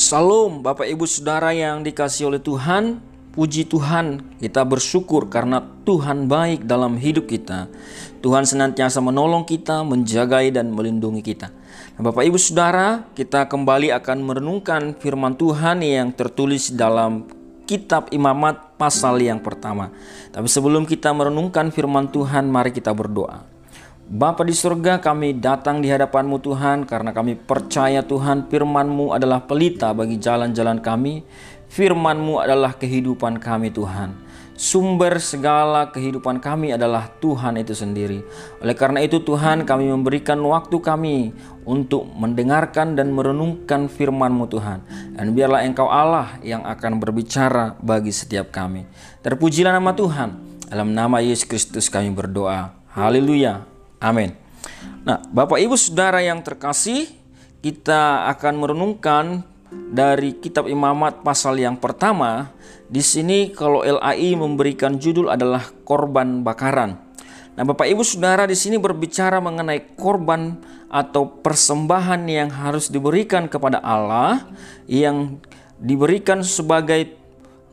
Salam Bapak Ibu Saudara yang dikasih oleh Tuhan. Puji Tuhan kita bersyukur karena Tuhan baik dalam hidup kita. Tuhan senantiasa menolong kita, menjagai dan melindungi kita. Nah, Bapak Ibu Saudara kita kembali akan merenungkan firman Tuhan yang tertulis dalam kitab imamat pasal yang pertama. Tapi sebelum kita merenungkan firman Tuhan mari kita berdoa Bapa di surga kami datang di hadapanmu Tuhan karena kami percaya Tuhan firmanmu adalah pelita bagi jalan-jalan kami. Firmanmu adalah kehidupan kami Tuhan. Sumber segala kehidupan kami adalah Tuhan itu sendiri. Oleh karena itu Tuhan kami memberikan waktu kami untuk mendengarkan dan merenungkan firman-Mu Tuhan. Dan biarlah Engkau Allah yang akan berbicara bagi setiap kami. Terpujilah nama Tuhan. Dalam nama Yesus Kristus kami berdoa. Haleluya. Amin. Nah, Bapak Ibu Saudara yang terkasih, kita akan merenungkan dari kitab Imamat pasal yang pertama. Di sini kalau LAI memberikan judul adalah korban bakaran. Nah, Bapak Ibu Saudara di sini berbicara mengenai korban atau persembahan yang harus diberikan kepada Allah yang diberikan sebagai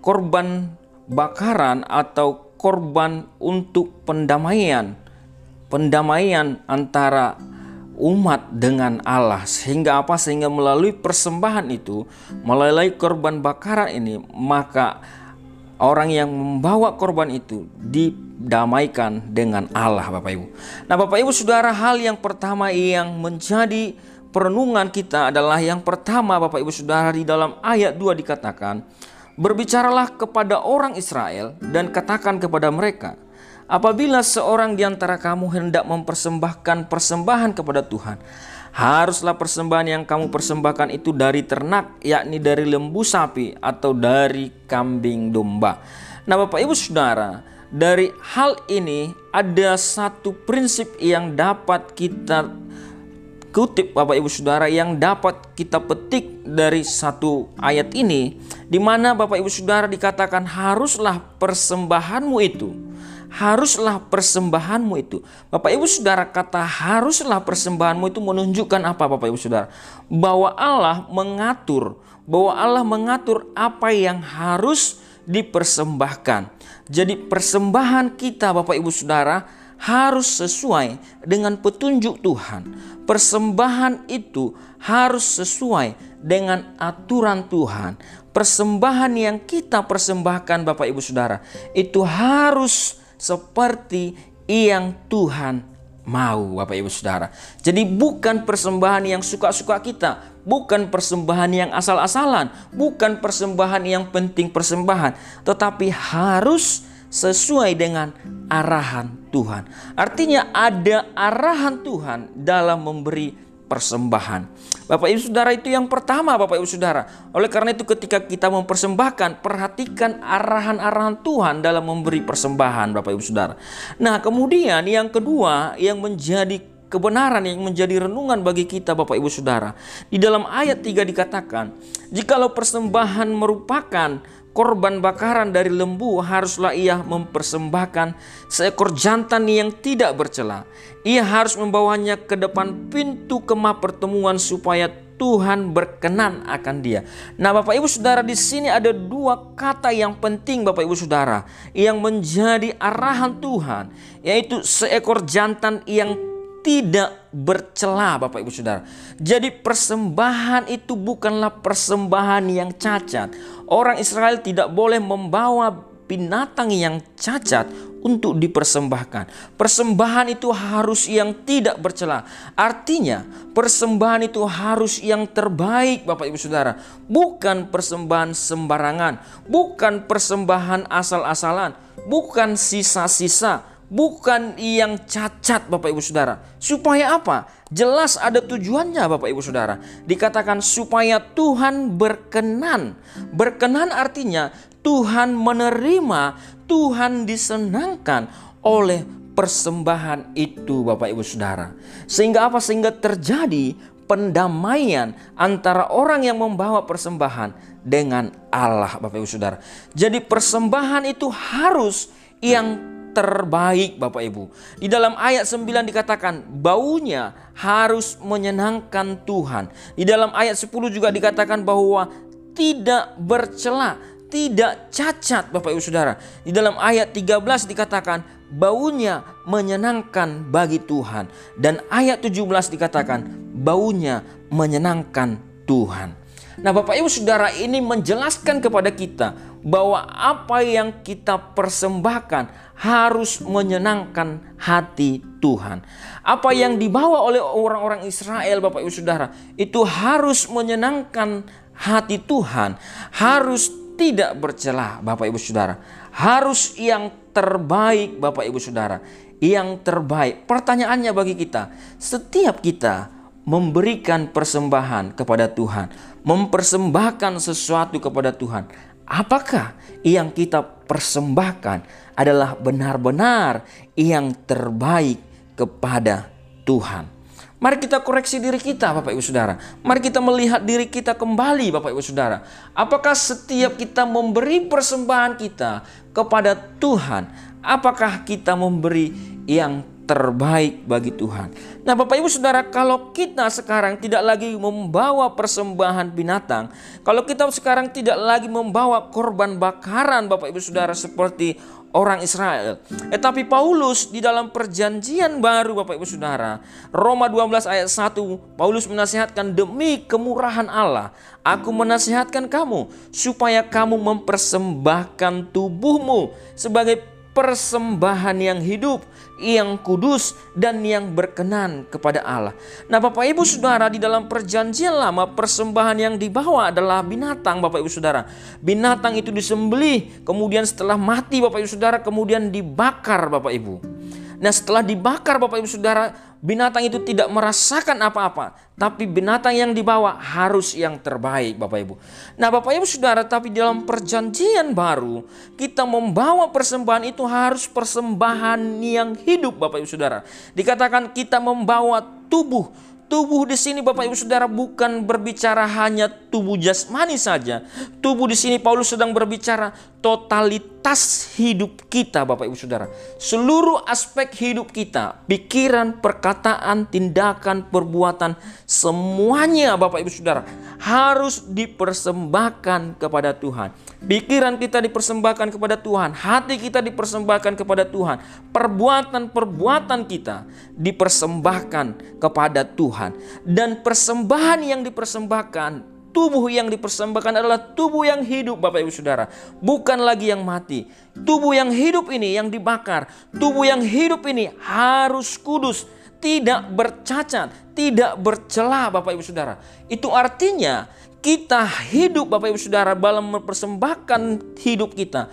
korban bakaran atau korban untuk pendamaian pendamaian antara umat dengan Allah sehingga apa sehingga melalui persembahan itu melalui korban bakaran ini maka orang yang membawa korban itu didamaikan dengan Allah Bapak Ibu. Nah Bapak Ibu Saudara hal yang pertama yang menjadi perenungan kita adalah yang pertama Bapak Ibu Saudara di dalam ayat 2 dikatakan berbicaralah kepada orang Israel dan katakan kepada mereka Apabila seorang di antara kamu hendak mempersembahkan persembahan kepada Tuhan, haruslah persembahan yang kamu persembahkan itu dari ternak, yakni dari lembu sapi atau dari kambing domba. Nah, Bapak Ibu Saudara, dari hal ini ada satu prinsip yang dapat kita kutip Bapak Ibu Saudara yang dapat kita petik dari satu ayat ini di mana Bapak Ibu Saudara dikatakan haruslah persembahanmu itu haruslah persembahanmu itu. Bapak Ibu Saudara kata haruslah persembahanmu itu menunjukkan apa Bapak Ibu Saudara? Bahwa Allah mengatur, bahwa Allah mengatur apa yang harus dipersembahkan. Jadi persembahan kita Bapak Ibu Saudara harus sesuai dengan petunjuk Tuhan. Persembahan itu harus sesuai dengan aturan Tuhan. Persembahan yang kita persembahkan Bapak Ibu Saudara itu harus seperti yang Tuhan mau Bapak Ibu Saudara. Jadi bukan persembahan yang suka-suka kita, bukan persembahan yang asal-asalan, bukan persembahan yang penting persembahan, tetapi harus sesuai dengan arahan Tuhan. Artinya ada arahan Tuhan dalam memberi persembahan. Bapak Ibu Saudara itu yang pertama Bapak Ibu Saudara. Oleh karena itu ketika kita mempersembahkan, perhatikan arahan-arahan Tuhan dalam memberi persembahan Bapak Ibu Saudara. Nah kemudian yang kedua yang menjadi kebenaran yang menjadi renungan bagi kita Bapak Ibu Saudara. Di dalam ayat 3 dikatakan, jikalau persembahan merupakan korban bakaran dari lembu haruslah ia mempersembahkan seekor jantan yang tidak bercela. Ia harus membawanya ke depan pintu kemah pertemuan supaya Tuhan berkenan akan dia. Nah, Bapak Ibu Saudara, di sini ada dua kata yang penting Bapak Ibu Saudara yang menjadi arahan Tuhan, yaitu seekor jantan yang tidak bercela Bapak Ibu Saudara. Jadi persembahan itu bukanlah persembahan yang cacat. Orang Israel tidak boleh membawa binatang yang cacat untuk dipersembahkan. Persembahan itu harus yang tidak bercela. Artinya, persembahan itu harus yang terbaik, Bapak Ibu Saudara. Bukan persembahan sembarangan, bukan persembahan asal-asalan, bukan sisa-sisa, bukan yang cacat Bapak Ibu Saudara. Supaya apa? Jelas ada tujuannya Bapak Ibu Saudara. Dikatakan supaya Tuhan berkenan. Berkenan artinya Tuhan menerima, Tuhan disenangkan oleh persembahan itu Bapak Ibu Saudara. Sehingga apa? Sehingga terjadi pendamaian antara orang yang membawa persembahan dengan Allah Bapak Ibu Saudara. Jadi persembahan itu harus yang terbaik Bapak Ibu. Di dalam ayat 9 dikatakan baunya harus menyenangkan Tuhan. Di dalam ayat 10 juga dikatakan bahwa tidak bercela, tidak cacat Bapak Ibu Saudara. Di dalam ayat 13 dikatakan baunya menyenangkan bagi Tuhan dan ayat 17 dikatakan baunya menyenangkan Tuhan. Nah, Bapak Ibu Saudara ini menjelaskan kepada kita bahwa apa yang kita persembahkan harus menyenangkan hati Tuhan. Apa yang dibawa oleh orang-orang Israel, Bapak Ibu Saudara, itu harus menyenangkan hati Tuhan, harus tidak bercelah, Bapak Ibu Saudara, harus yang terbaik, Bapak Ibu Saudara, yang terbaik. Pertanyaannya bagi kita, setiap kita memberikan persembahan kepada Tuhan, mempersembahkan sesuatu kepada Tuhan, apakah yang kita persembahkan adalah benar-benar yang terbaik kepada Tuhan? Mari kita koreksi diri kita Bapak Ibu Saudara. Mari kita melihat diri kita kembali Bapak Ibu Saudara. Apakah setiap kita memberi persembahan kita kepada Tuhan, apakah kita memberi yang terbaik bagi Tuhan. Nah, Bapak Ibu Saudara, kalau kita sekarang tidak lagi membawa persembahan binatang, kalau kita sekarang tidak lagi membawa korban bakaran Bapak Ibu Saudara seperti orang Israel. Eh tapi Paulus di dalam perjanjian baru Bapak Ibu Saudara, Roma 12 ayat 1, Paulus menasihatkan demi kemurahan Allah, aku menasihatkan kamu supaya kamu mempersembahkan tubuhmu sebagai persembahan yang hidup, yang kudus dan yang berkenan kepada Allah. Nah, Bapak Ibu Saudara, di dalam perjanjian lama persembahan yang dibawa adalah binatang, Bapak Ibu Saudara. Binatang itu disembelih, kemudian setelah mati Bapak Ibu Saudara, kemudian dibakar Bapak Ibu. Nah, setelah dibakar Bapak Ibu Saudara, binatang itu tidak merasakan apa-apa, tapi binatang yang dibawa harus yang terbaik, Bapak Ibu. Nah, Bapak Ibu Saudara, tapi dalam perjanjian baru, kita membawa persembahan itu harus persembahan yang hidup, Bapak Ibu Saudara. Dikatakan kita membawa tubuh Tubuh di sini Bapak Ibu Saudara bukan berbicara hanya tubuh jasmani saja. Tubuh di sini Paulus sedang berbicara totalitas hidup kita Bapak Ibu Saudara. Seluruh aspek hidup kita, pikiran, perkataan, tindakan, perbuatan, semuanya Bapak Ibu Saudara harus dipersembahkan kepada Tuhan. Pikiran kita dipersembahkan kepada Tuhan, hati kita dipersembahkan kepada Tuhan, perbuatan-perbuatan kita dipersembahkan kepada Tuhan, dan persembahan yang dipersembahkan tubuh yang dipersembahkan adalah tubuh yang hidup Bapak Ibu Saudara. Bukan lagi yang mati. Tubuh yang hidup ini yang dibakar. Tubuh yang hidup ini harus kudus tidak bercacat tidak bercelah Bapak Ibu Saudara itu artinya kita hidup Bapak Ibu Saudara dalam mempersembahkan hidup kita,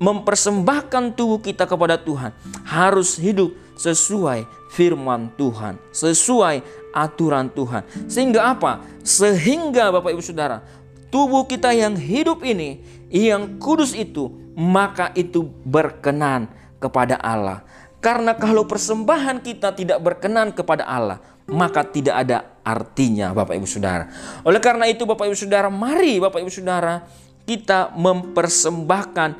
mempersembahkan tubuh kita kepada Tuhan, harus hidup sesuai firman Tuhan, sesuai aturan Tuhan. Sehingga apa? Sehingga Bapak Ibu Saudara, tubuh kita yang hidup ini, yang kudus itu, maka itu berkenan kepada Allah. Karena kalau persembahan kita tidak berkenan kepada Allah, maka tidak ada artinya Bapak Ibu Saudara. Oleh karena itu Bapak Ibu Saudara, mari Bapak Ibu Saudara kita mempersembahkan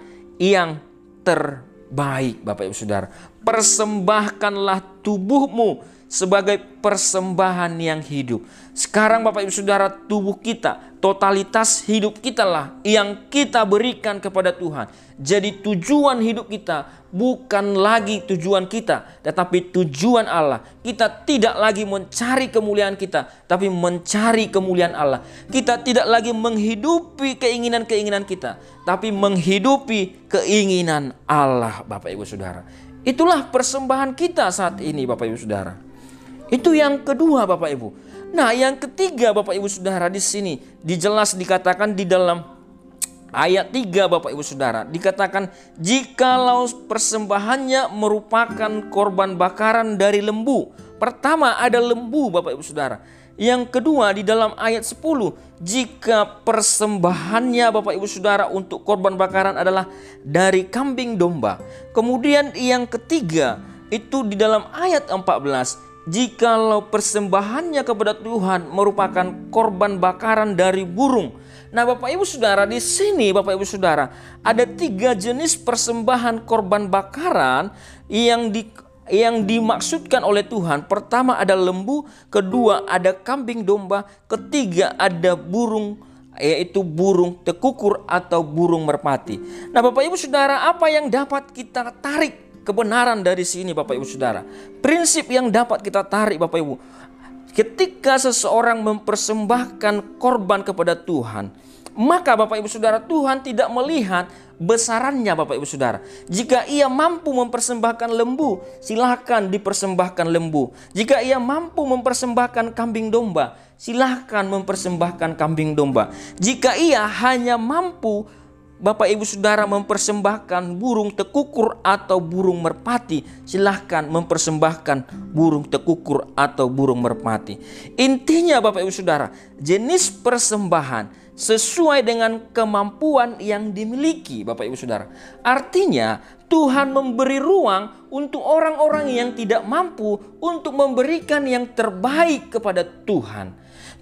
yang terbaik Bapak Ibu Saudara. Persembahkanlah tubuhmu sebagai persembahan yang hidup. Sekarang Bapak Ibu Saudara, tubuh kita, totalitas hidup kita lah yang kita berikan kepada Tuhan. Jadi tujuan hidup kita bukan lagi tujuan kita, tetapi tujuan Allah. Kita tidak lagi mencari kemuliaan kita, tapi mencari kemuliaan Allah. Kita tidak lagi menghidupi keinginan-keinginan kita, tapi menghidupi keinginan Allah, Bapak Ibu Saudara. Itulah persembahan kita saat ini, Bapak Ibu Saudara. Itu yang kedua, Bapak Ibu. Nah, yang ketiga, Bapak Ibu Saudara, di sini dijelas dikatakan di dalam ayat 3 Bapak Ibu Saudara dikatakan jikalau persembahannya merupakan korban bakaran dari lembu. Pertama ada lembu Bapak Ibu Saudara. Yang kedua di dalam ayat 10 jika persembahannya Bapak Ibu Saudara untuk korban bakaran adalah dari kambing domba. Kemudian yang ketiga itu di dalam ayat 14 jikalau persembahannya kepada Tuhan merupakan korban bakaran dari burung Nah, Bapak Ibu Saudara, di sini Bapak Ibu Saudara, ada tiga jenis persembahan korban bakaran yang di yang dimaksudkan oleh Tuhan. Pertama ada lembu, kedua ada kambing domba, ketiga ada burung yaitu burung tekukur atau burung merpati. Nah, Bapak Ibu Saudara, apa yang dapat kita tarik kebenaran dari sini Bapak Ibu Saudara? Prinsip yang dapat kita tarik Bapak Ibu. Ketika seseorang mempersembahkan korban kepada Tuhan, maka Bapak Ibu Saudara Tuhan tidak melihat besarannya Bapak Ibu Saudara. Jika ia mampu mempersembahkan lembu, silahkan dipersembahkan lembu. Jika ia mampu mempersembahkan kambing domba, silahkan mempersembahkan kambing domba. Jika ia hanya mampu Bapak Ibu Saudara mempersembahkan burung tekukur atau burung merpati, silahkan mempersembahkan burung tekukur atau burung merpati. Intinya Bapak Ibu Saudara, jenis persembahan sesuai dengan kemampuan yang dimiliki, Bapak Ibu Saudara. Artinya, Tuhan memberi ruang untuk orang-orang yang tidak mampu untuk memberikan yang terbaik kepada Tuhan.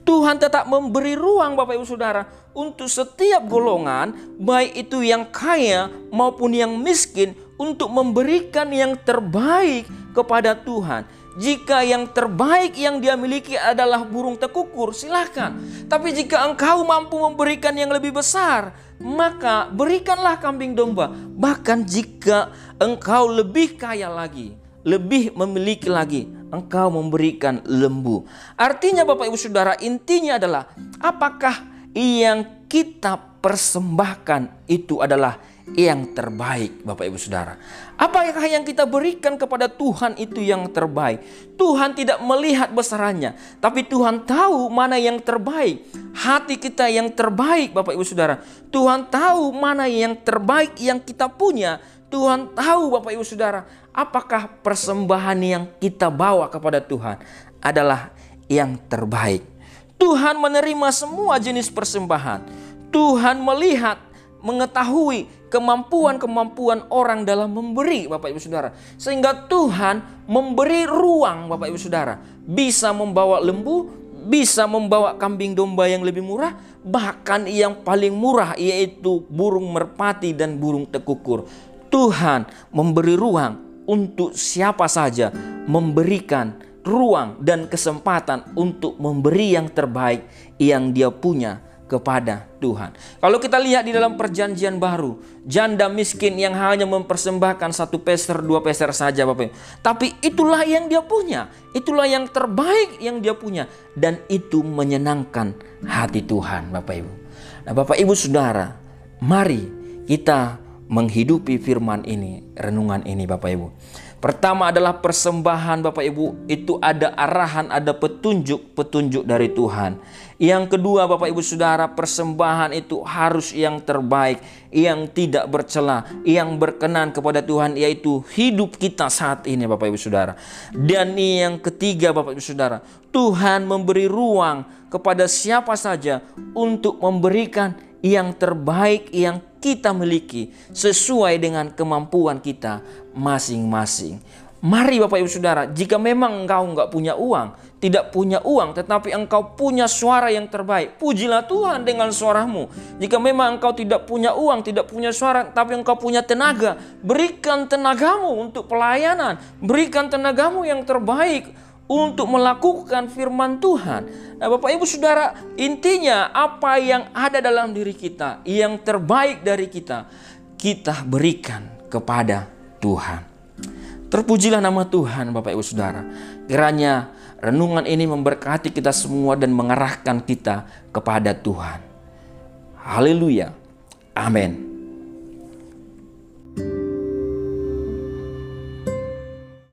Tuhan tetap memberi ruang Bapak Ibu Saudara untuk setiap golongan, baik itu yang kaya maupun yang miskin, untuk memberikan yang terbaik kepada Tuhan. Jika yang terbaik yang dia miliki adalah burung tekukur, silahkan. Tapi jika engkau mampu memberikan yang lebih besar, maka berikanlah kambing domba. Bahkan jika engkau lebih kaya lagi, lebih memiliki lagi, engkau memberikan lembu. Artinya Bapak Ibu Saudara, intinya adalah apakah yang kita persembahkan itu adalah yang terbaik Bapak Ibu Saudara. Apakah yang kita berikan kepada Tuhan itu yang terbaik? Tuhan tidak melihat besarannya, tapi Tuhan tahu mana yang terbaik. Hati kita yang terbaik Bapak Ibu Saudara. Tuhan tahu mana yang terbaik yang kita punya. Tuhan tahu Bapak Ibu Saudara, apakah persembahan yang kita bawa kepada Tuhan adalah yang terbaik. Tuhan menerima semua jenis persembahan. Tuhan melihat mengetahui kemampuan-kemampuan orang dalam memberi Bapak Ibu Saudara. Sehingga Tuhan memberi ruang Bapak Ibu Saudara. Bisa membawa lembu, bisa membawa kambing domba yang lebih murah, bahkan yang paling murah yaitu burung merpati dan burung tekukur. Tuhan memberi ruang untuk siapa saja memberikan ruang dan kesempatan untuk memberi yang terbaik yang dia punya kepada Tuhan. Kalau kita lihat di dalam perjanjian baru, janda miskin yang hanya mempersembahkan satu peser, dua peser saja Bapak Ibu. Tapi itulah yang dia punya, itulah yang terbaik yang dia punya. Dan itu menyenangkan hati Tuhan Bapak Ibu. Nah Bapak Ibu Saudara, mari kita menghidupi firman ini, renungan ini Bapak Ibu. Pertama adalah persembahan Bapak Ibu, itu ada arahan, ada petunjuk-petunjuk dari Tuhan. Yang kedua Bapak Ibu Saudara, persembahan itu harus yang terbaik, yang tidak bercela, yang berkenan kepada Tuhan yaitu hidup kita saat ini Bapak Ibu Saudara. Dan yang ketiga Bapak Ibu Saudara, Tuhan memberi ruang kepada siapa saja untuk memberikan yang terbaik yang kita miliki sesuai dengan kemampuan kita masing-masing. Mari Bapak Ibu Saudara, jika memang engkau nggak punya uang, tidak punya uang, tetapi engkau punya suara yang terbaik, pujilah Tuhan dengan suaramu. Jika memang engkau tidak punya uang, tidak punya suara, tapi engkau punya tenaga, berikan tenagamu untuk pelayanan, berikan tenagamu yang terbaik untuk melakukan firman Tuhan. Nah, Bapak Ibu Saudara, intinya apa yang ada dalam diri kita, yang terbaik dari kita, kita berikan kepada Tuhan. Terpujilah nama Tuhan Bapak Ibu Saudara. Kiranya renungan ini memberkati kita semua dan mengarahkan kita kepada Tuhan. Haleluya. Amin.